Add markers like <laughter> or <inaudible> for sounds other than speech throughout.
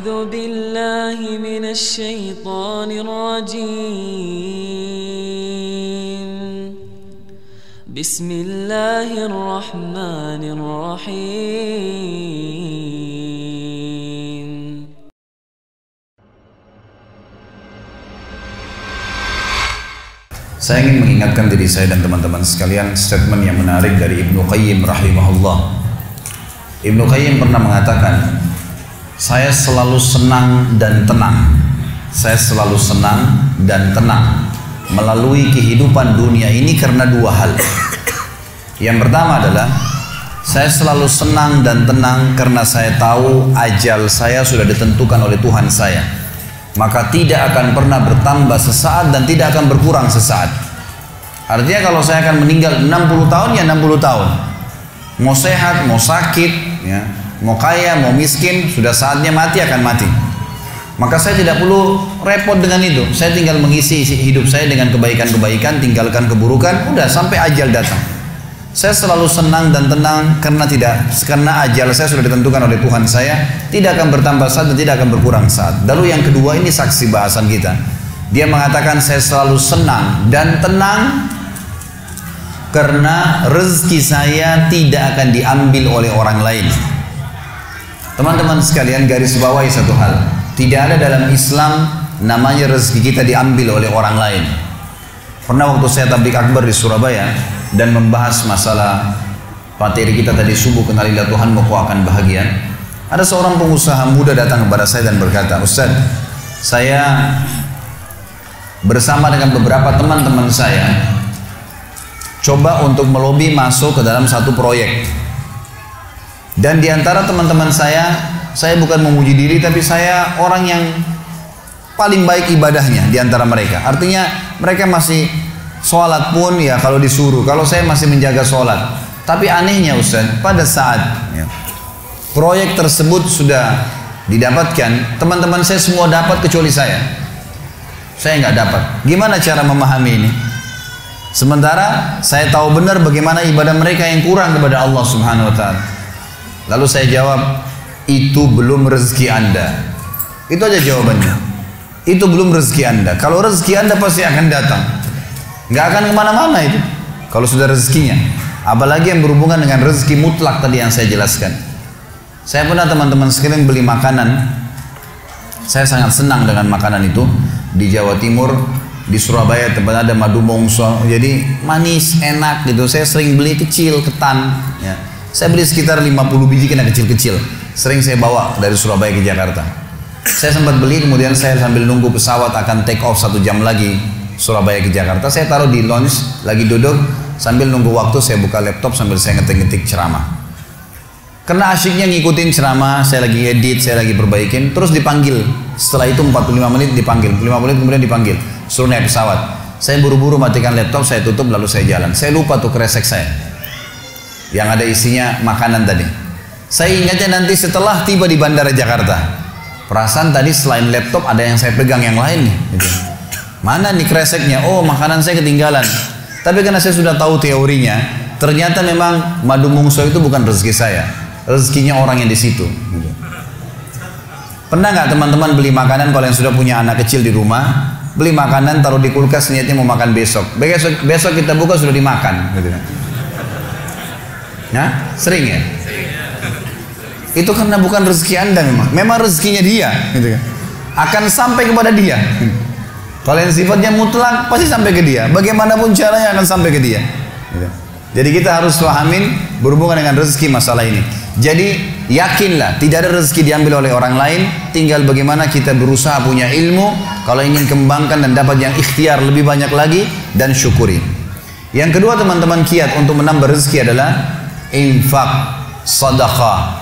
أعوذ بالله من الشيطان الرجيم بسم الله الرحمن الرحيم Saya ingin mengingatkan diri saya dan teman-teman sekalian statement yang menarik dari Ibnu Qayyim rahimahullah. Ibnu Qayyim pernah mengatakan, saya selalu senang dan tenang. Saya selalu senang dan tenang melalui kehidupan dunia ini karena dua hal. Yang pertama adalah saya selalu senang dan tenang karena saya tahu ajal saya sudah ditentukan oleh Tuhan saya maka tidak akan pernah bertambah sesaat dan tidak akan berkurang sesaat. Artinya kalau saya akan meninggal 60 tahun ya 60 tahun. Mau sehat, mau sakit, ya, mau kaya, mau miskin, sudah saatnya mati akan mati. Maka saya tidak perlu repot dengan itu. Saya tinggal mengisi hidup saya dengan kebaikan-kebaikan, tinggalkan keburukan, udah sampai ajal datang. Saya selalu senang dan tenang karena tidak karena ajal saya sudah ditentukan oleh Tuhan saya tidak akan bertambah saat dan tidak akan berkurang saat. Lalu yang kedua ini saksi bahasan kita. Dia mengatakan saya selalu senang dan tenang karena rezeki saya tidak akan diambil oleh orang lain. Teman-teman sekalian garis bawahi satu hal. Tidak ada dalam Islam namanya rezeki kita diambil oleh orang lain. Pernah waktu saya tablik akbar di Surabaya dan membahas masalah materi kita tadi subuh kenalilah Tuhan kau akan bahagia. Ada seorang pengusaha muda datang kepada saya dan berkata, Ustaz, saya bersama dengan beberapa teman-teman saya coba untuk melobi masuk ke dalam satu proyek. Dan di antara teman-teman saya, saya bukan memuji diri tapi saya orang yang paling baik ibadahnya di antara mereka. Artinya mereka masih sholat pun ya kalau disuruh. Kalau saya masih menjaga sholat. Tapi anehnya Ustaz, pada saat ya, proyek tersebut sudah didapatkan, teman-teman saya semua dapat kecuali saya. Saya nggak dapat. Gimana cara memahami ini? Sementara saya tahu benar bagaimana ibadah mereka yang kurang kepada Allah Subhanahu wa taala. Lalu saya jawab, itu belum rezeki Anda. Itu aja jawabannya. Itu belum rezeki Anda. Kalau rezeki Anda pasti akan datang. Nggak akan ke mana-mana itu. Kalau sudah rezekinya. Apalagi yang berhubungan dengan rezeki mutlak tadi yang saya jelaskan. Saya pernah teman-teman sekalian beli makanan. Saya sangat senang dengan makanan itu. Di Jawa Timur, di Surabaya tempat ada madu mongso. Jadi manis, enak gitu. Saya sering beli kecil, ketan. Ya. Saya beli sekitar 50 biji kena kecil-kecil. Sering saya bawa dari Surabaya ke Jakarta. Saya sempat beli, kemudian saya sambil nunggu pesawat akan take off satu jam lagi Surabaya ke Jakarta. Saya taruh di lounge, lagi duduk, sambil nunggu waktu saya buka laptop sambil saya ngetik-ngetik ceramah. Karena asyiknya ngikutin ceramah, saya lagi edit, saya lagi perbaikin, terus dipanggil. Setelah itu 45 menit dipanggil, 5 menit kemudian dipanggil, suruh naik pesawat. Saya buru-buru matikan laptop, saya tutup lalu saya jalan. Saya lupa tuh kresek saya yang ada isinya makanan tadi. Saya ingatnya nanti setelah tiba di Bandara Jakarta. Perasaan tadi selain laptop ada yang saya pegang yang lain nih. Gitu. Mana nih kreseknya? Oh makanan saya ketinggalan. Tapi karena saya sudah tahu teorinya, ternyata memang madu mungso itu bukan rezeki saya. Rezekinya orang yang di situ. Gitu. Pernah nggak teman-teman beli makanan kalau yang sudah punya anak kecil di rumah, beli makanan taruh di kulkas niatnya mau makan besok. Besok, besok kita buka sudah dimakan. Gitu. Ya, sering ya? Itu karena bukan rezeki anda memang. Memang rezekinya dia. Gitu kan. Akan sampai kepada dia. Kalau yang sifatnya mutlak pasti sampai ke dia. Bagaimanapun caranya akan sampai ke dia. Gitu. Jadi kita harus pahamin berhubungan dengan rezeki masalah ini. Jadi yakinlah tidak ada rezeki diambil oleh orang lain. Tinggal bagaimana kita berusaha punya ilmu. Kalau ingin kembangkan dan dapat yang ikhtiar lebih banyak lagi dan syukuri. Yang kedua teman-teman kiat untuk menambah rezeki adalah infak, sedekah.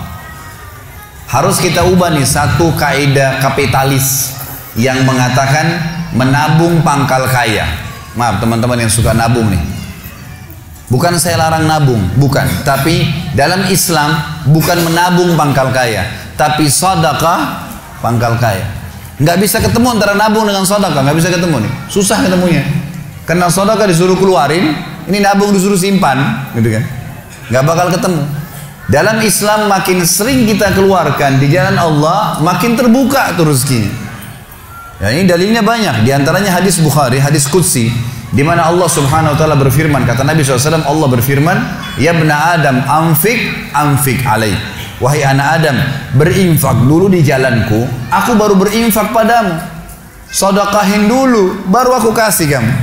Harus kita ubah nih satu kaidah kapitalis yang mengatakan menabung pangkal kaya. Maaf teman-teman yang suka nabung nih. Bukan saya larang nabung, bukan. Tapi dalam Islam bukan menabung pangkal kaya, tapi sedekah pangkal kaya. Nggak bisa ketemu antara nabung dengan sedekah, nggak bisa ketemu nih. Susah ketemunya. Karena sedekah disuruh keluarin, ini nabung disuruh simpan, gitu kan. Nggak bakal ketemu. Dalam Islam makin sering kita keluarkan di jalan Allah, makin terbuka tuh rezekinya. Ya, ini dalilnya banyak. Di antaranya hadis Bukhari, hadis Qudsi, di mana Allah Subhanahu wa taala berfirman, kata Nabi SAW, Allah berfirman, "Ya bena Adam, amfik, amfik alaih." Wahai anak Adam, berinfak dulu di jalanku, aku baru berinfak padamu. Sodakahin dulu, baru aku kasih kamu.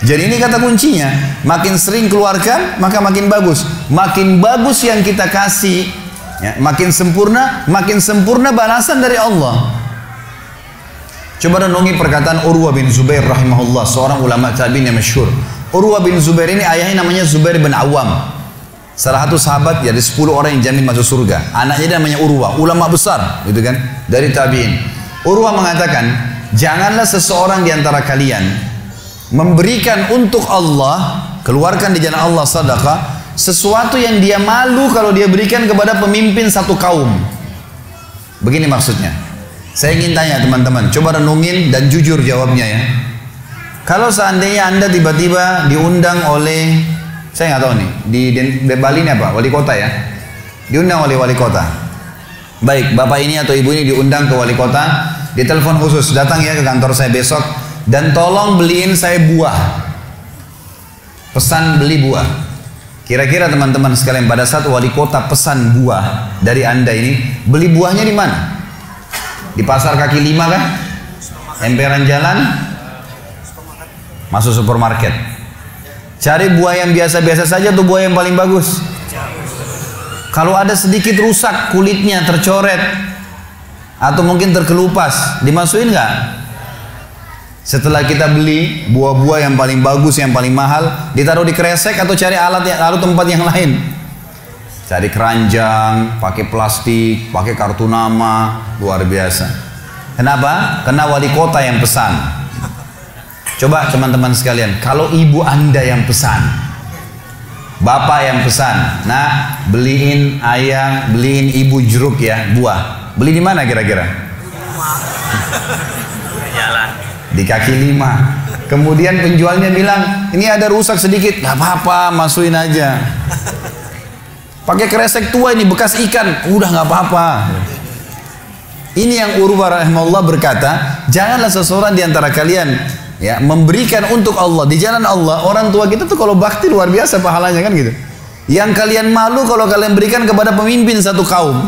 Jadi ini kata kuncinya, makin sering keluarkan maka makin bagus. Makin bagus yang kita kasih, ya, makin sempurna, makin sempurna balasan dari Allah. Coba renungi perkataan Urwa bin Zubair rahimahullah, seorang ulama tabi'in yang masyhur. Urwa bin Zubair ini ayahnya namanya Zubair bin Awam. Salah satu sahabat ya, dari 10 orang yang jamin masuk surga. Anaknya namanya Urwa, ulama besar, gitu kan, dari tabi'in. Urwa mengatakan, janganlah seseorang di antara kalian memberikan untuk Allah, keluarkan di jalan Allah sedekah, sesuatu yang dia malu kalau dia berikan kepada pemimpin satu kaum. Begini maksudnya. Saya ingin tanya teman-teman, coba renungin dan jujur jawabnya ya. Kalau seandainya Anda tiba-tiba diundang oleh saya nggak tahu nih, di, di Bali ini apa? Wali kota ya? Diundang oleh wali kota. Baik, bapak ini atau ibu ini diundang ke wali kota, di telepon khusus, datang ya ke kantor saya besok, dan tolong beliin saya buah. Pesan beli buah. Kira-kira teman-teman sekalian pada saat wali kota pesan buah dari anda ini, beli buahnya di mana? Di pasar kaki lima kan? Emperan jalan? Masuk supermarket. Cari buah yang biasa-biasa saja tuh buah yang paling bagus. Kalau ada sedikit rusak kulitnya tercoret atau mungkin terkelupas, dimasukin nggak? Setelah kita beli buah-buah yang paling bagus, yang paling mahal, ditaruh di kresek atau cari alat yang lalu tempat yang lain. Cari keranjang, pakai plastik, pakai kartu nama, luar biasa. Kenapa? Karena wali kota yang pesan. Coba teman-teman sekalian, kalau ibu anda yang pesan, bapak yang pesan, nah beliin ayah, beliin ibu jeruk ya, buah. Beli di mana kira-kira? <laughs> di kaki lima. Kemudian penjualnya bilang, ini ada rusak sedikit, nggak apa-apa, masukin aja. Pakai kresek tua ini bekas ikan, udah nggak apa-apa. Ini yang Urwa rahimahullah berkata, janganlah seseorang di antara kalian ya memberikan untuk Allah di jalan Allah. Orang tua kita tuh kalau bakti luar biasa pahalanya kan gitu. Yang kalian malu kalau kalian berikan kepada pemimpin satu kaum.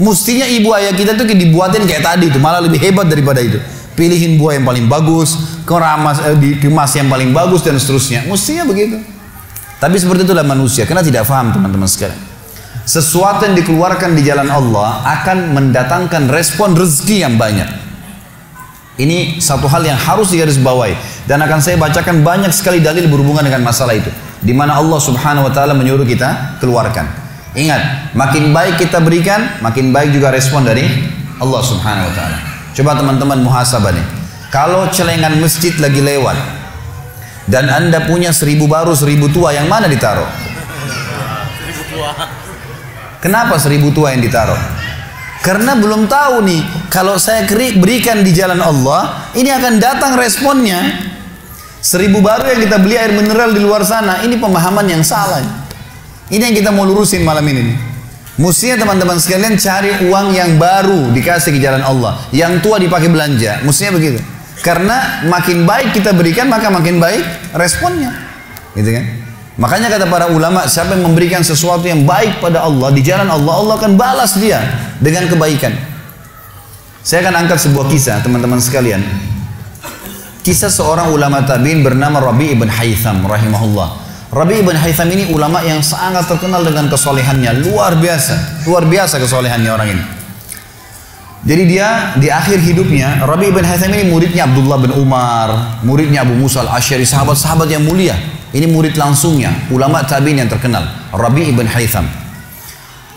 Mestinya ibu ayah kita tuh dibuatin kayak tadi itu, malah lebih hebat daripada itu pilihin buah yang paling bagus, keramas, eh, dikemas yang paling bagus dan seterusnya. Mestinya begitu. Tapi seperti itulah manusia, karena tidak paham teman-teman sekalian. Sesuatu yang dikeluarkan di jalan Allah akan mendatangkan respon rezeki yang banyak. Ini satu hal yang harus digarisbawahi dan akan saya bacakan banyak sekali dalil berhubungan dengan masalah itu. Di mana Allah Subhanahu wa taala menyuruh kita keluarkan. Ingat, makin baik kita berikan, makin baik juga respon dari Allah Subhanahu wa taala. Coba teman-teman muhasabah nih. Kalau celengan masjid lagi lewat dan anda punya seribu baru seribu tua yang mana ditaruh? Seribu tua. Kenapa seribu tua yang ditaruh? Karena belum tahu nih kalau saya berikan di jalan Allah ini akan datang responnya. Seribu baru yang kita beli air mineral di luar sana ini pemahaman yang salah. Ini yang kita mau lurusin malam ini nih. Mestinya teman-teman sekalian cari uang yang baru dikasih ke jalan Allah. Yang tua dipakai belanja. Mestinya begitu. Karena makin baik kita berikan maka makin baik responnya. Gitu kan? Makanya kata para ulama, siapa yang memberikan sesuatu yang baik pada Allah di jalan Allah, Allah akan balas dia dengan kebaikan. Saya akan angkat sebuah kisah teman-teman sekalian. Kisah seorang ulama tabi'in bernama Rabi ibn Haytham rahimahullah. Rabi ibn Haytham ini ulama yang sangat terkenal dengan kesolehannya, luar biasa, luar biasa kesolehannya orang ini. Jadi dia di akhir hidupnya, Rabi ibn Haytham ini muridnya Abdullah bin Umar, muridnya Abu Musa al-Ashari, sahabat-sahabat yang mulia. Ini murid langsungnya, ulama tabi'in yang terkenal, Rabi ibn Haytham.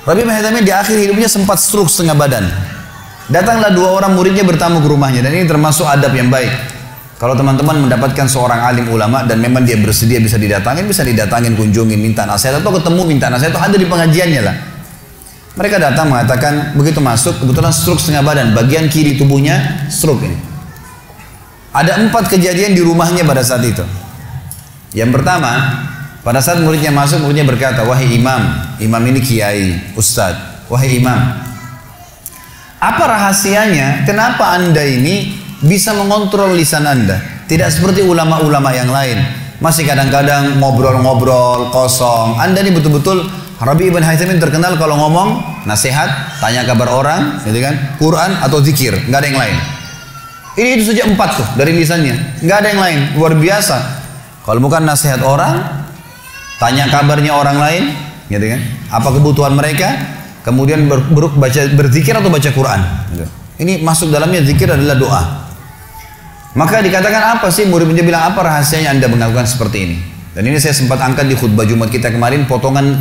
Rabi ibn Haytham ini di akhir hidupnya sempat stroke setengah badan. Datanglah dua orang muridnya bertamu ke rumahnya dan ini termasuk adab yang baik. Kalau teman-teman mendapatkan seorang alim ulama dan memang dia bersedia bisa didatangin, bisa didatangin, kunjungin, minta nasihat atau ketemu minta nasihat atau ada di pengajiannya lah. Mereka datang mengatakan begitu masuk kebetulan stroke setengah badan, bagian kiri tubuhnya stroke ini. Ada empat kejadian di rumahnya pada saat itu. Yang pertama, Pada saat muridnya masuk, muridnya berkata, wahai imam, imam ini kiai, ustadz, wahai imam, apa rahasianya? Kenapa anda ini bisa mengontrol lisan anda? Tidak seperti ulama-ulama yang lain. Masih kadang-kadang ngobrol-ngobrol kosong. Anda ini betul-betul Rabi ibn Haytham terkenal kalau ngomong nasihat, tanya kabar orang, gitu kan, Quran atau zikir, nggak ada yang lain. Ini itu saja empat tuh dari lisannya, nggak ada yang lain, luar biasa. Kalau bukan nasihat orang, tanya kabarnya orang lain, gitu kan, apa kebutuhan mereka, kemudian ber, ber, baca berzikir atau baca Quran. Gitu. Ini masuk dalamnya zikir adalah doa. Maka dikatakan apa sih murid-muridnya bilang apa rahasianya anda melakukan seperti ini? Dan ini saya sempat angkat di khutbah Jumat kita kemarin potongan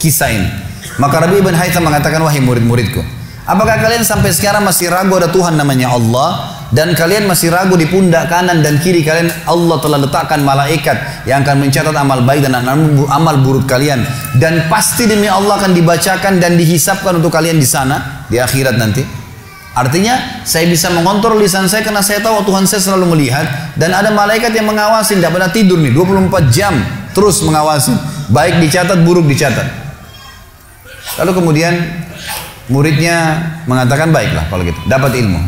kisah ini. Maka Rabi ibn Haytham mengatakan, wahai murid-muridku, apakah kalian sampai sekarang masih ragu ada Tuhan namanya Allah dan kalian masih ragu di pundak kanan dan kiri kalian Allah telah letakkan malaikat yang akan mencatat amal baik dan amal buruk kalian dan pasti demi Allah akan dibacakan dan dihisapkan untuk kalian di sana di akhirat nanti. Artinya saya bisa mengontrol lisan saya karena saya tahu Tuhan saya selalu melihat dan ada malaikat yang mengawasi tidak pernah tidur nih 24 jam terus mengawasi baik dicatat buruk dicatat. Lalu kemudian muridnya mengatakan baiklah kalau gitu, dapat ilmu.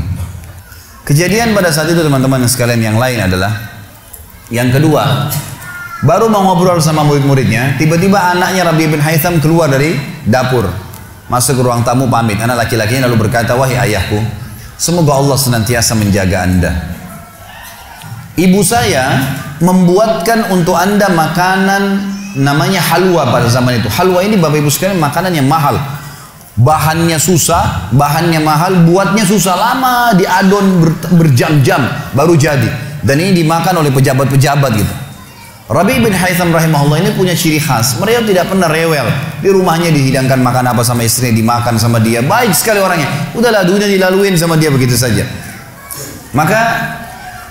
Kejadian pada saat itu teman-teman sekalian yang lain adalah yang kedua, baru mau ngobrol sama murid-muridnya, tiba-tiba anaknya Rabi bin Haytham keluar dari dapur, masuk ke ruang tamu pamit. Anak laki-lakinya lalu berkata, wahai ayahku, semoga Allah senantiasa menjaga anda. Ibu saya membuatkan untuk anda makanan namanya halwa pada zaman itu. Halwa ini Bapak Ibu sekalian makanan yang mahal. Bahannya susah, bahannya mahal, buatnya susah lama diadon ber, berjam-jam baru jadi. Dan ini dimakan oleh pejabat-pejabat gitu. Rabi bin Haytham rahimahullah ini punya ciri khas. Mereka tidak pernah rewel. Di rumahnya dihidangkan makan apa sama istrinya, dimakan sama dia. Baik sekali orangnya. Udahlah dunia dilaluin sama dia begitu saja. Maka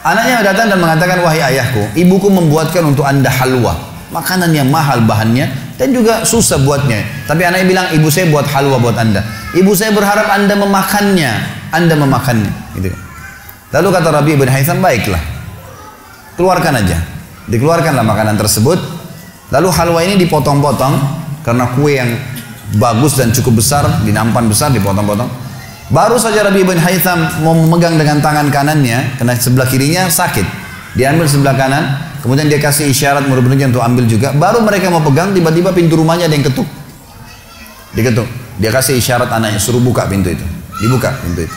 anaknya datang dan mengatakan, wahai ayahku, ibuku membuatkan untuk anda halwa makanan yang mahal bahannya dan juga susah buatnya. Tapi anaknya bilang ibu saya buat halwa buat anda. Ibu saya berharap anda memakannya, anda memakannya. Gitu. Lalu kata Rabi bin Haytham baiklah, keluarkan aja. Dikeluarkanlah makanan tersebut. Lalu halwa ini dipotong-potong karena kue yang bagus dan cukup besar, dinampan besar dipotong-potong. Baru saja Rabi bin Haytham memegang dengan tangan kanannya, karena sebelah kirinya sakit. Diambil sebelah kanan, Kemudian dia kasih isyarat murid-muridnya untuk ambil juga. Baru mereka mau pegang, tiba-tiba pintu rumahnya ada yang ketuk. Diketuk. Dia kasih isyarat anaknya, suruh buka pintu itu. Dibuka pintu itu.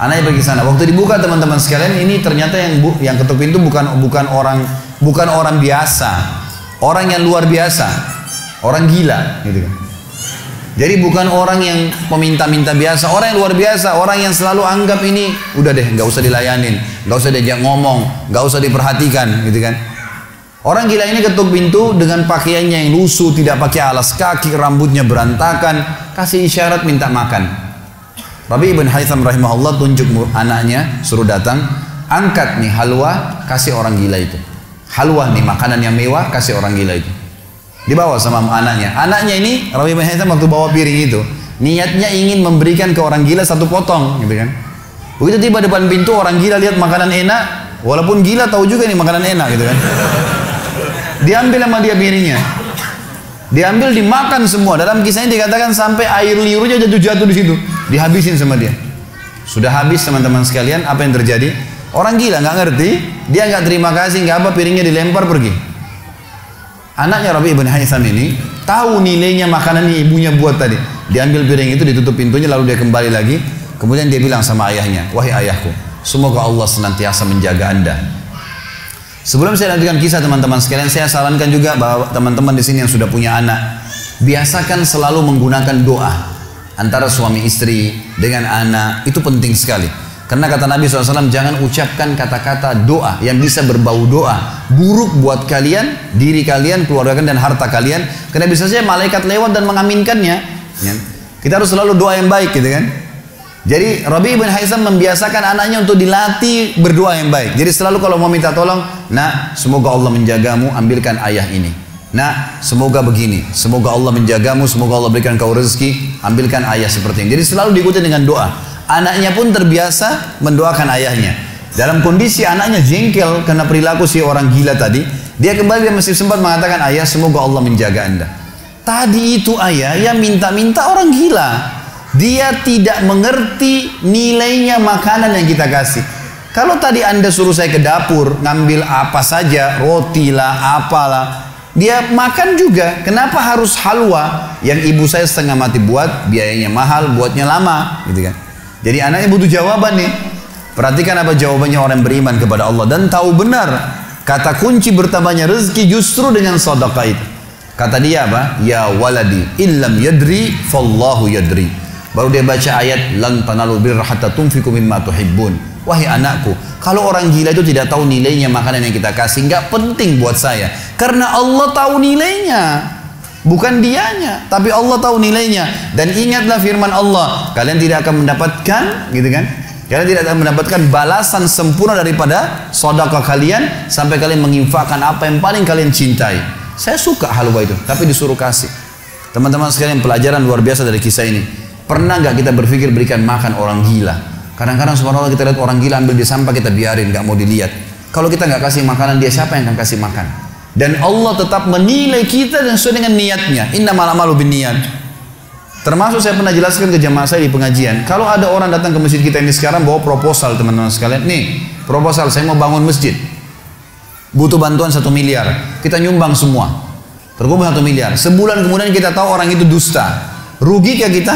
Anaknya pergi sana. Waktu dibuka teman-teman sekalian, ini ternyata yang bu, yang ketuk pintu bukan bukan orang bukan orang biasa, orang yang luar biasa, orang gila, gitu kan. Jadi bukan orang yang peminta-minta biasa, orang yang luar biasa, orang yang selalu anggap ini udah deh, nggak usah dilayanin, nggak usah diajak ngomong, nggak usah diperhatikan, gitu kan? Orang gila ini ketuk pintu dengan pakaiannya yang lusuh, tidak pakai alas kaki, rambutnya berantakan, kasih isyarat minta makan. Rabi ibn Haytham rahimahullah tunjuk anaknya, suruh datang, angkat nih halwa, kasih orang gila itu. Halwa nih makanan yang mewah, kasih orang gila itu. Dibawa sama anaknya. Anaknya ini Rabi Haytham waktu bawa piring itu, niatnya ingin memberikan ke orang gila satu potong, gitu kan. Begitu tiba depan pintu orang gila lihat makanan enak, walaupun gila tahu juga ini makanan enak gitu kan. Diambil sama dia piringnya. Diambil dimakan semua. Dalam kisahnya dikatakan sampai air liurnya jatuh-jatuh di situ, dihabisin sama dia. Sudah habis teman-teman sekalian, apa yang terjadi? Orang gila nggak ngerti, dia nggak terima kasih, nggak apa piringnya dilempar pergi. Anaknya Rabi ibn Haytham ini tahu nilainya makanan yang ibunya buat tadi. Diambil piring itu, ditutup pintunya, lalu dia kembali lagi. Kemudian dia bilang sama ayahnya, wahai ayahku, semoga Allah senantiasa menjaga anda. Sebelum saya lanjutkan kisah teman-teman sekalian, saya sarankan juga bahwa teman-teman di sini yang sudah punya anak, biasakan selalu menggunakan doa antara suami istri dengan anak itu penting sekali. Karena kata Nabi SAW, jangan ucapkan kata-kata doa yang bisa berbau doa. Buruk buat kalian, diri kalian, keluarga kalian, dan harta kalian. Karena bisa saja malaikat lewat dan mengaminkannya. Ya. Kita harus selalu doa yang baik gitu kan. Jadi Rabi bin Haisam membiasakan anaknya untuk dilatih berdoa yang baik. Jadi selalu kalau mau minta tolong, nah semoga Allah menjagamu, ambilkan ayah ini. Nah, semoga begini, semoga Allah menjagamu, semoga Allah berikan kau rezeki, ambilkan ayah seperti ini. Jadi selalu diikuti dengan doa. Anaknya pun terbiasa mendoakan ayahnya. Dalam kondisi anaknya jengkel karena perilaku si orang gila tadi, Dia kembali dia masih sempat mengatakan, ayah semoga Allah menjaga anda. Tadi itu ayah yang minta-minta orang gila. Dia tidak mengerti nilainya makanan yang kita kasih. Kalau tadi anda suruh saya ke dapur, ngambil apa saja, roti lah, apalah. Dia makan juga. Kenapa harus halwa yang ibu saya setengah mati buat, biayanya mahal, buatnya lama, gitu kan? Jadi anaknya butuh jawaban nih. Perhatikan apa jawabannya orang beriman kepada Allah dan tahu benar kata kunci bertambahnya rezeki justru dengan sedekah itu. Kata dia apa? Ya waladi illam yadri fallahu yadri. Baru dia baca ayat lan tanalu birra hatta tunfiqu mimma tuhibbun. Wahai anakku, kalau orang gila itu tidak tahu nilainya makanan yang kita kasih, nggak penting buat saya. Karena Allah tahu nilainya. Bukan dianya, tapi Allah tahu nilainya. Dan ingatlah firman Allah, kalian tidak akan mendapatkan, gitu kan? Kalian tidak akan mendapatkan balasan sempurna daripada sodaka kalian sampai kalian menginfakkan apa yang paling kalian cintai. Saya suka halwa itu, tapi disuruh kasih. Teman-teman sekalian pelajaran luar biasa dari kisah ini. Pernah nggak kita berpikir berikan makan orang gila? Kadang-kadang subhanallah kita lihat orang gila ambil di sampah kita biarin, nggak mau dilihat. Kalau kita nggak kasih makanan dia siapa yang akan kasih makan? Dan Allah tetap menilai kita dan sesuai dengan niatnya. Inna malu bin niat. Termasuk saya pernah jelaskan ke jamaah saya di pengajian. Kalau ada orang datang ke masjid kita ini sekarang bawa proposal teman-teman sekalian. Nih proposal saya mau bangun masjid. Butuh bantuan satu miliar. Kita nyumbang semua. Terkumpul satu miliar. Sebulan kemudian kita tahu orang itu dusta. Rugi kah kita?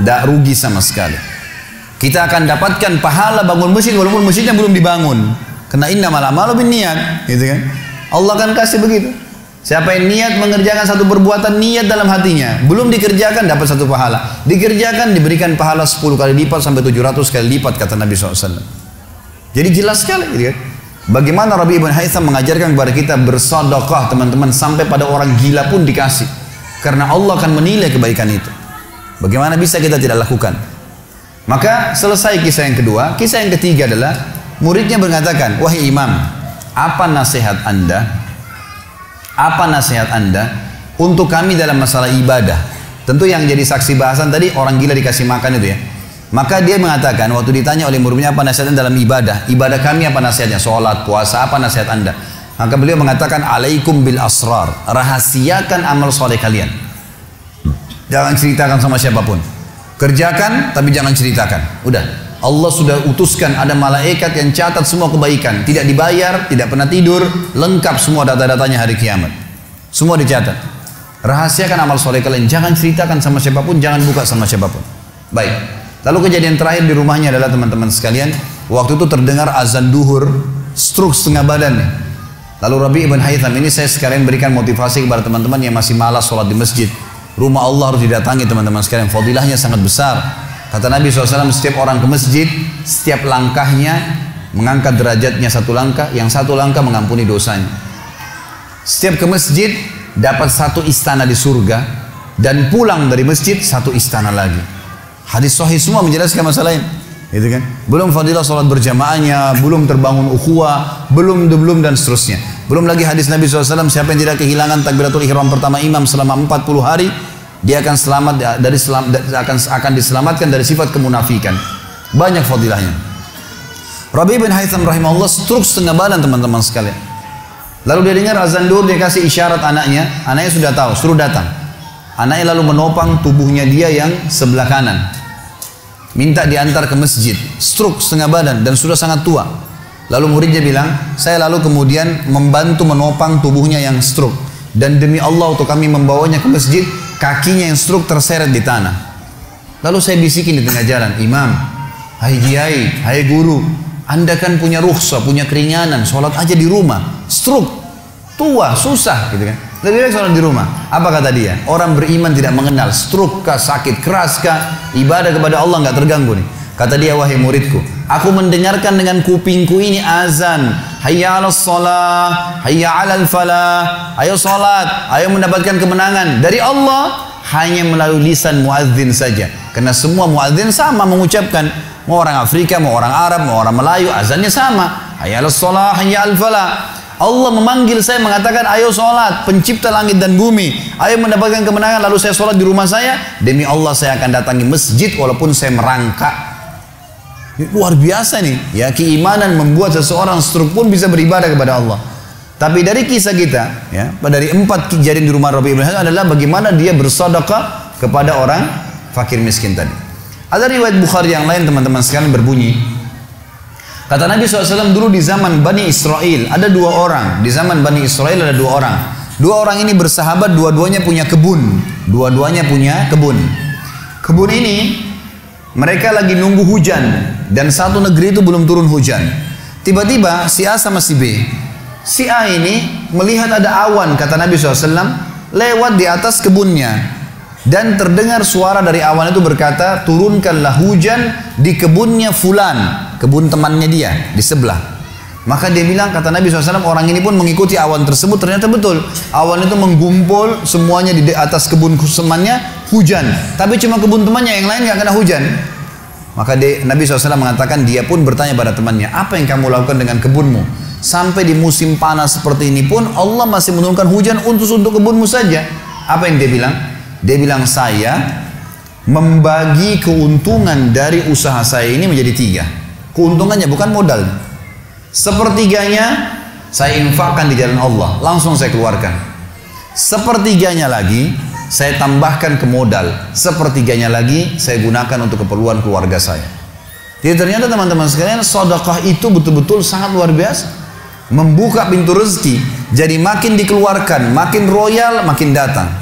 Tidak rugi sama sekali. Kita akan dapatkan pahala bangun masjid walaupun masjidnya belum dibangun. Karena inna malam malu bin niat, gitu kan? Allah akan kasih begitu. Siapa yang niat mengerjakan satu perbuatan niat dalam hatinya, belum dikerjakan dapat satu pahala. Dikerjakan diberikan pahala 10 kali lipat sampai 700 kali lipat kata Nabi SAW. Jadi jelas sekali gitu kan? Bagaimana Rabi ibn Haytham mengajarkan kepada kita bersodokah teman-teman sampai pada orang gila pun dikasih. Karena Allah akan menilai kebaikan itu. Bagaimana bisa kita tidak lakukan? Maka selesai kisah yang kedua. Kisah yang ketiga adalah muridnya mengatakan, wahai imam, apa nasihat anda? Apa nasihat anda untuk kami dalam masalah ibadah? Tentu yang jadi saksi bahasan tadi orang gila dikasih makan itu ya. Maka dia mengatakan waktu ditanya oleh muridnya apa nasihatnya dalam ibadah? Ibadah kami apa nasihatnya? Sholat, puasa, apa nasihat anda? Maka beliau mengatakan alaikum bil asrar. Rahasiakan amal soleh kalian. Jangan ceritakan sama siapa pun. Kerjakan tapi jangan ceritakan. Udah. Allah sudah utuskan ada malaikat yang catat semua kebaikan. Tidak dibayar, tidak pernah tidur. Lengkap semua data-datanya hari kiamat. Semua dicatat. Rahasiakan amal soleh kalian. Jangan ceritakan sama siapa pun, jangan buka sama siapa pun. Baik. Lalu kejadian terakhir di rumahnya adalah teman-teman sekalian. Waktu itu terdengar azan duhur, stroke setengah badannya. Lalu Rabi ibn Haytham ini saya sekalian berikan motivasi kepada teman-teman yang masih malas sholat di masjid. Rumah Allah harus didatangi teman-teman sekalian. Fadilahnya sangat besar. Kata Nabi SAW, setiap orang ke masjid, setiap langkahnya mengangkat derajatnya satu langkah, yang satu langkah mengampuni dosanya. Setiap ke masjid, dapat satu istana di surga, dan pulang dari masjid, satu istana lagi. Hadis sahih semua menjelaskan masalah ini. Gitu kan? Belum fadilah sholat berjamaahnya, belum terbangun ukhuwah, belum belum dan seterusnya. Belum lagi hadis Nabi SAW, siapa yang tidak kehilangan takbiratul ihram pertama imam selama 40 hari, dia akan selamat dari selam, akan akan diselamatkan dari sifat kemunafikan. Banyak fadilahnya. Rabi bin Haytham rahimahullah struk setengah badan teman-teman sekalian. Lalu dia dengar azan dur, dia kasih isyarat anaknya, anaknya sudah tahu, suruh datang. Anaknya lalu menopang tubuhnya dia yang sebelah kanan. Minta diantar ke masjid, struk setengah badan dan sudah sangat tua. Lalu muridnya bilang, saya lalu kemudian membantu menopang tubuhnya yang stroke. Dan demi Allah untuk kami membawanya ke masjid, kakinya yang stroke terseret di tanah. Lalu saya bisikin di tengah jalan, Imam, hai kiai, hai guru, anda kan punya rukhsah, punya keringanan, sholat aja di rumah. Stroke, tua, susah gitu kan. Lebih baik sholat di rumah. Apa kata dia? Orang beriman tidak mengenal stroke kah, sakit keras kah, ibadah kepada Allah nggak terganggu nih. Kata dia, wahai muridku, aku mendengarkan dengan kupingku ini azan. Hayya ala salah, hayya ala falah. Ayo salat, ayo mendapatkan kemenangan. Dari Allah, hanya melalui lisan muadzin saja. Karena semua muadzin sama mengucapkan. Mau orang Afrika, mau orang Arab, mau orang Melayu, azannya sama. Hayya ala salah, hayya al falah. Allah memanggil saya mengatakan ayo sholat pencipta langit dan bumi ayo mendapatkan kemenangan lalu saya sholat di rumah saya demi Allah saya akan datangi masjid walaupun saya merangkak Luar biasa nih. Ya keimanan membuat seseorang struk pun bisa beribadah kepada Allah. Tapi dari kisah kita, ya, dari empat kejadian di rumah Rabi Hasan adalah bagaimana dia bersedekah kepada orang fakir miskin tadi. Ada riwayat Bukhari yang lain teman-teman sekalian berbunyi, Kata Nabi SAW dulu di zaman Bani Israel ada dua orang. Di zaman Bani Israel ada dua orang. Dua orang ini bersahabat, dua-duanya punya kebun. Dua-duanya punya kebun. Kebun ini mereka lagi nunggu hujan dan satu negeri itu belum turun hujan. Tiba-tiba si A sama si B. Si A ini melihat ada awan kata Nabi SAW lewat di atas kebunnya dan terdengar suara dari awan itu berkata turunkanlah hujan di kebunnya fulan kebun temannya dia di sebelah. Maka dia bilang kata Nabi SAW orang ini pun mengikuti awan tersebut ternyata betul awan itu menggumpul semuanya di atas kebun temannya hujan. Tapi cuma kebun temannya yang lain nggak kena hujan. Maka dia, Nabi SAW mengatakan dia pun bertanya pada temannya apa yang kamu lakukan dengan kebunmu? Sampai di musim panas seperti ini pun Allah masih menurunkan hujan untuk untuk kebunmu saja. Apa yang dia bilang? Dia bilang saya membagi keuntungan dari usaha saya ini menjadi tiga. Keuntungannya bukan modal. Sepertiganya saya infakkan di jalan Allah, langsung saya keluarkan. Sepertiganya lagi saya tambahkan ke modal. Sepertiganya lagi saya gunakan untuk keperluan keluarga saya. Jadi ternyata teman-teman sekalian, sodakah itu betul-betul sangat luar biasa. Membuka pintu rezeki. Jadi makin dikeluarkan, makin royal, makin datang.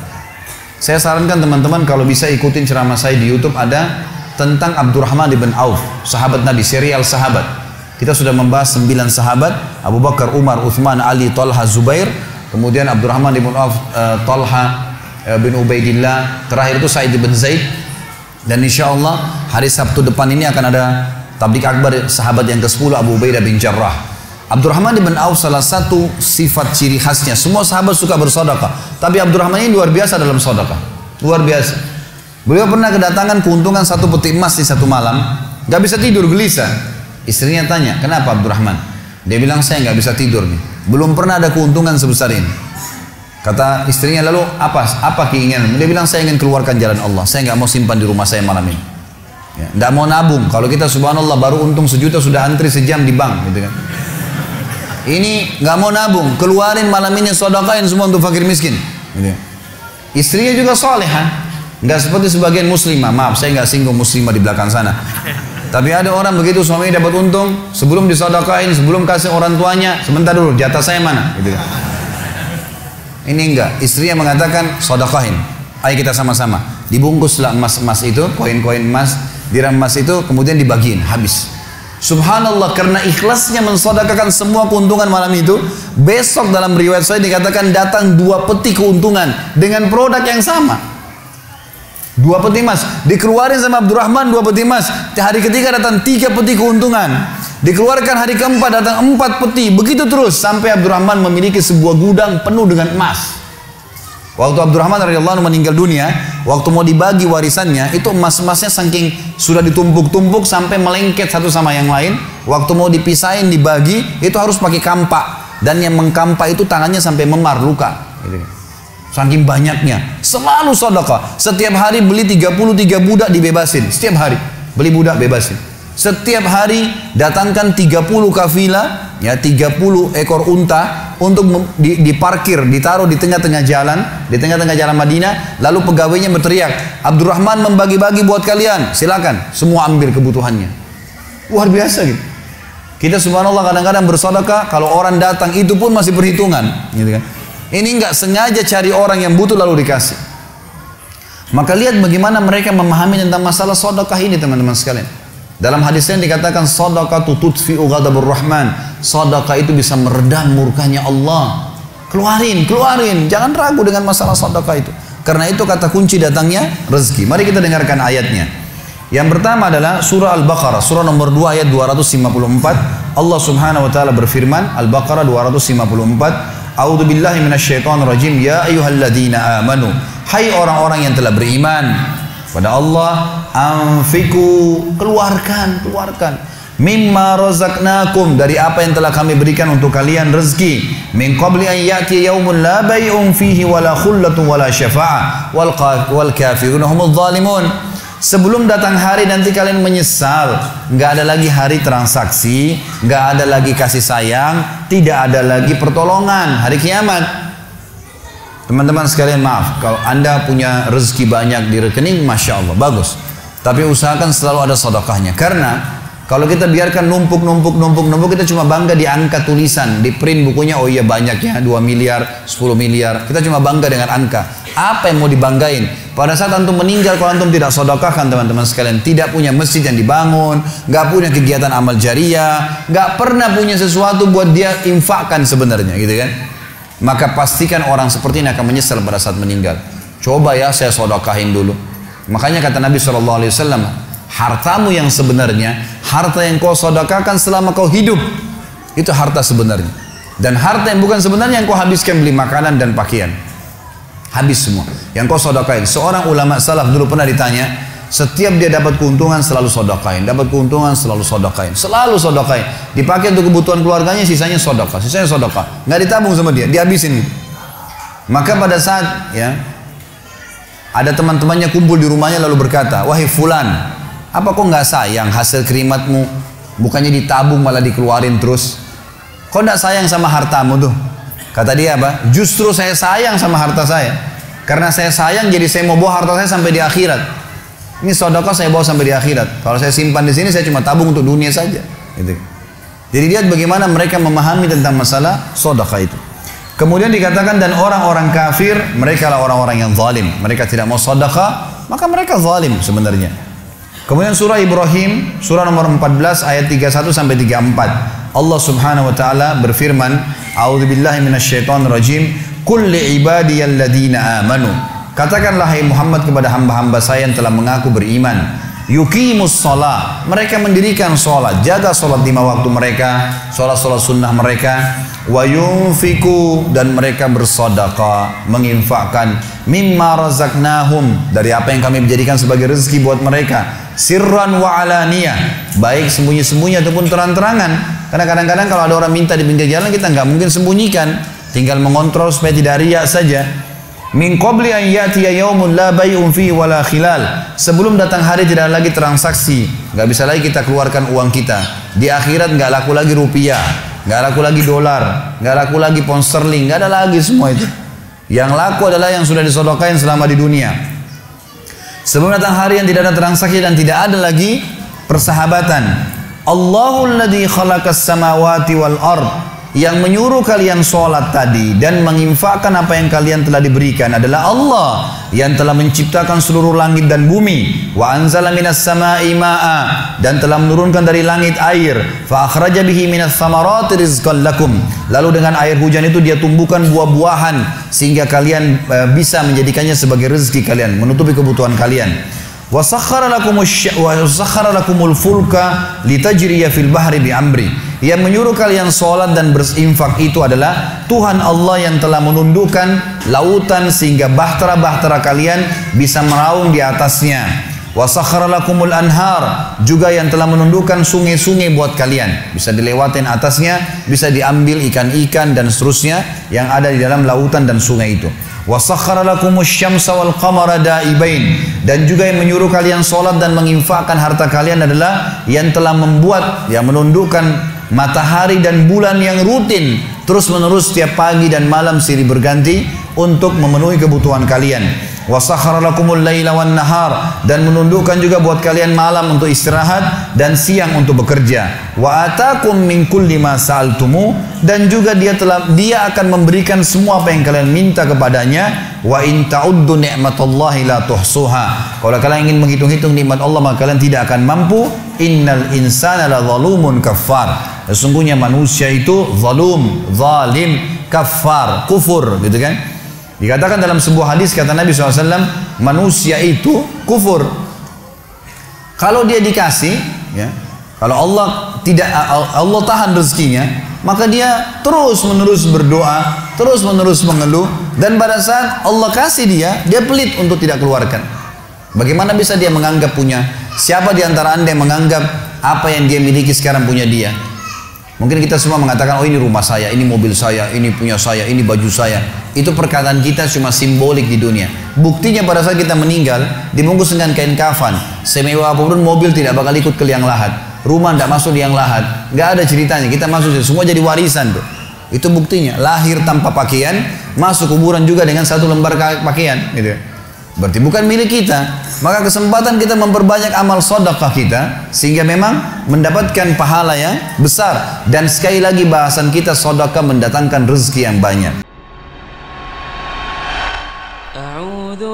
Saya sarankan teman-teman kalau bisa ikutin ceramah saya di YouTube ada tentang Abdurrahman bin Auf, sahabat Nabi, serial sahabat. Kita sudah membahas sembilan sahabat, Abu Bakar, Umar, Uthman, Ali, Talha, Zubair, kemudian Abdurrahman bin Auf, uh, Talha bin Ubaidillah, terakhir itu Said bin Zaid. Dan insya Allah hari Sabtu depan ini akan ada tablik akbar sahabat yang ke-10 Abu Ubaidah bin Jarrah. Abdurrahman bin Auf salah satu sifat ciri khasnya. Semua sahabat suka bersodakah. Tapi Abdurrahman ini luar biasa dalam sodakah. Luar biasa. Beliau pernah kedatangan keuntungan satu peti emas di satu malam, gak bisa tidur gelisah. Istrinya tanya, kenapa Abdurrahman? Dia bilang saya nggak bisa tidur nih. Belum pernah ada keuntungan sebesar ini. Kata istrinya lalu apa apa keinginan? Dia bilang saya ingin keluarkan jalan Allah. Saya nggak mau simpan di rumah saya malam ini. Ya, nggak mau nabung. Kalau kita subhanallah baru untung sejuta sudah antri sejam di bank, gitu kan. Ini nggak mau nabung, keluarin malam ini sodakain semua untuk fakir miskin. Gitu. Istrinya juga solehah, Nggak seperti sebagian muslimah. Maaf, saya nggak singgung muslimah di belakang sana. Tapi ada orang begitu suaminya dapat untung, sebelum disodakain, sebelum kasih orang tuanya, sebentar dulu, jatah saya mana? Gitu. Ini enggak, istrinya mengatakan sodakain. Ayo kita sama-sama. Dibungkuslah emas-emas itu, koin-koin emas, dirham emas itu, kemudian dibagiin, habis. Subhanallah karena ikhlasnya mensodakakan semua keuntungan malam itu Besok dalam riwayat saya dikatakan datang dua peti keuntungan Dengan produk yang sama Dua peti emas. Dikeluarin sama Abdurrahman dua peti emas. Hari ketiga datang tiga peti keuntungan. Dikeluarkan hari keempat datang empat peti. Begitu terus sampai Abdurrahman memiliki sebuah gudang penuh dengan emas. Waktu Abdurrahman radhiyallahu meninggal dunia, waktu mau dibagi warisannya, itu emas-emasnya saking sudah ditumpuk-tumpuk sampai melengket satu sama yang lain. Waktu mau dipisahin dibagi, itu harus pakai kampak dan yang mengkampak itu tangannya sampai memar luka. Gitu. Saking banyaknya. Selalu sedekah. Setiap hari beli 33 budak dibebasin. Setiap hari. Beli budak bebasin. Setiap hari datangkan 30 kafilah, ya 30 ekor unta untuk diparkir, ditaruh di tengah-tengah jalan, di tengah-tengah jalan Madinah, lalu pegawainya berteriak, Abdurrahman membagi-bagi buat kalian, silakan, semua ambil kebutuhannya. Luar biasa gitu. Kita subhanallah kadang-kadang bersedekah, kalau orang datang itu pun masih perhitungan, gitu kan. Ini nggak sengaja cari orang yang butuh lalu dikasih. Maka lihat bagaimana mereka memahami tentang masalah sodokah ini teman-teman sekalian. Dalam hadisnya dikatakan sodokah tututfi'u ghadabur rahman. Sodokah itu bisa meredam murkanya Allah. Keluarin, keluarin. Jangan ragu dengan masalah sodokah itu. Karena itu kata kunci datangnya rezeki. Mari kita dengarkan ayatnya. Yang pertama adalah surah Al-Baqarah, surah nomor 2 ayat 254. Allah Subhanahu wa taala berfirman, Al-Baqarah 254, A'udzu billahi minasyaitonir rajim. Ya ayyuhalladzina amanu. Hai orang-orang yang telah beriman pada Allah, anfiku, keluarkan, keluarkan mimma razaqnakum dari apa yang telah kami berikan untuk kalian rezeki min qabli an ya'ti yaumun la bay'un fihi wala khullatun wala syafa'ah wal wal kafirun humudz zalimun Sebelum datang hari nanti kalian menyesal. Nggak ada lagi hari transaksi, nggak ada lagi kasih sayang, tidak ada lagi pertolongan. Hari kiamat. Teman-teman sekalian maaf, kalau anda punya rezeki banyak di rekening, masya Allah, bagus. Tapi usahakan selalu ada sedekahnya. Karena kalau kita biarkan numpuk, numpuk, numpuk, numpuk, kita cuma bangga di angka tulisan, di print bukunya, oh iya banyaknya, 2 miliar, 10 miliar. Kita cuma bangga dengan angka. Apa yang mau dibanggain? Pada saat antum meninggal, kalau antum tidak sodokahkan teman-teman sekalian, tidak punya masjid yang dibangun, nggak punya kegiatan amal jariah, nggak pernah punya sesuatu buat dia infakkan sebenarnya, gitu kan? Maka pastikan orang seperti ini akan menyesal pada saat meninggal. Coba ya saya sodokahin dulu. Makanya kata Nabi SAW, hartamu yang sebenarnya, harta yang kau sodakakan selama kau hidup, itu harta sebenarnya. Dan harta yang bukan sebenarnya yang kau habiskan beli makanan dan pakaian. Habis semua. Yang kau sodakain. Seorang ulama salaf dulu pernah ditanya, setiap dia dapat keuntungan selalu sodakain, dapat keuntungan selalu sodakain, selalu sodakain. Dipakai untuk kebutuhan keluarganya, sisanya sodakah, sisanya sodakah. Nggak ditabung sama dia, dihabisin. Maka pada saat ya ada teman-temannya kumpul di rumahnya lalu berkata, wahai fulan, apa kok nggak sayang hasil kerimatmu? Bukannya ditabung malah dikeluarin terus. Kok nggak sayang sama hartamu tuh? Kata dia apa? Justru saya sayang sama harta saya. Karena saya sayang jadi saya mau bawa harta saya sampai di akhirat. Ini sodokah saya bawa sampai di akhirat. Kalau saya simpan di sini saya cuma tabung untuk dunia saja. Gitu. Jadi lihat bagaimana mereka memahami tentang masalah sodokah itu. Kemudian dikatakan dan orang-orang kafir mereka lah orang-orang yang zalim. Mereka tidak mau sodokah maka mereka zalim sebenarnya. Kemudian surah Ibrahim, surah nomor 14 ayat 31 sampai 34. Allah Subhanahu wa taala berfirman, "A'udzubillahi minasyaitonirrajim, qul li ibadiyalladzina amanu." Katakanlah hai Muhammad kepada hamba-hamba saya yang telah mengaku beriman, yuqimus salat. Mereka mendirikan salat, jaga salat lima waktu mereka, salat-salat sunnah mereka, wa yunfiku dan mereka bersedekah, menginfakkan. Mimma razaqnahum. Dari apa yang kami jadikan sebagai rezeki buat mereka. Sirran wa alaniyah. Baik sembunyi-sembunyi ataupun terang-terangan. Karena kadang-kadang kalau ada orang minta di pinggir jalan kita nggak mungkin sembunyikan. Tinggal mengontrol supaya tidak riak saja min qabli an yatiya yaumun la bay'un fi wala khilal. Sebelum datang hari tidak lagi transaksi. Nggak bisa lagi kita keluarkan uang kita. Di akhirat nggak laku lagi rupiah. Nggak laku lagi dolar. Nggak laku lagi pound sterling. Nggak ada lagi semua itu. Yang laku adalah yang sudah disodokain selama di dunia. Sebelum datang hari yang tidak ada transaksi dan tidak ada lagi persahabatan. Allahul ladzi khalaqas samawati wal ard yang menyuruh kalian sholat tadi dan menginfakkan apa yang kalian telah diberikan adalah Allah yang telah menciptakan seluruh langit dan bumi. Wa anzala minas sama'i ma'a dan telah menurunkan dari langit air. Fa akhraja bihi minas samarati rizqan lakum. Lalu dengan air hujan itu dia tumbuhkan buah-buahan sehingga kalian uh, bisa menjadikannya sebagai rezeki kalian menutupi kebutuhan kalian Lakumul fulka litajriya fil. Yang menyuruh kalian sholat dan berinfak itu adalah Tuhan Allah yang telah menundukkan lautan sehingga bahtera-bahtera kalian bisa meraung di atasnya lakumul anhar juga yang telah menundukkan sungai-sungai buat kalian. Bisa dilewatin atasnya bisa diambil ikan-ikan dan seterusnya yang ada di dalam lautan dan sungai itu. Lakumus syamsa wal qamara dan juga yang menyuruh kalian sholat dan menginfakkan harta kalian adalah yang telah membuat yang menundukkan matahari dan bulan yang rutin terus menerus setiap pagi dan malam silih berganti untuk memenuhi kebutuhan kalian wasakhara lakumul laila nahar. Dan menundukkan juga buat kalian malam untuk istirahat dan siang untuk bekerja. Wa atakum min kulli ma sa'altumu. Dan juga dia telah dia akan memberikan semua apa yang kalian minta kepadanya. Wa in ta'uddu ni'matallahi la tuhsuha. Kalau kalian ingin menghitung-hitung nikmat Allah maka kalian tidak akan mampu. Innal insana la zalumun kafar sesungguhnya manusia itu zalum zalim kafar kufur gitu kan Dikatakan dalam sebuah hadis kata Nabi SAW, manusia itu kufur. Kalau dia dikasih, ya, kalau Allah tidak Allah tahan rezekinya, maka dia terus menerus berdoa, terus menerus mengeluh, dan pada saat Allah kasih dia, dia pelit untuk tidak keluarkan. Bagaimana bisa dia menganggap punya? Siapa di antara anda yang menganggap apa yang dia miliki sekarang punya dia? Mungkin kita semua mengatakan, oh ini rumah saya, ini mobil saya, ini punya saya, ini baju saya. Itu perkataan kita cuma simbolik di dunia. Buktinya pada saat kita meninggal, dibungkus dengan kain kafan. Semewah apa pun mobil tidak bakal ikut ke liang lahat. Rumah tidak masuk liang lahat. Nggak ada ceritanya. Kita masuk semua jadi warisan tuh. Itu buktinya. Lahir tanpa pakaian, masuk kuburan juga dengan satu lembar pakaian. Gitu. Berarti bukan milik kita. Maka kesempatan kita memperbanyak amal sodakah kita sehingga memang mendapatkan pahala yang besar. Dan sekali lagi bahasan kita sodakah mendatangkan rezeki yang banyak.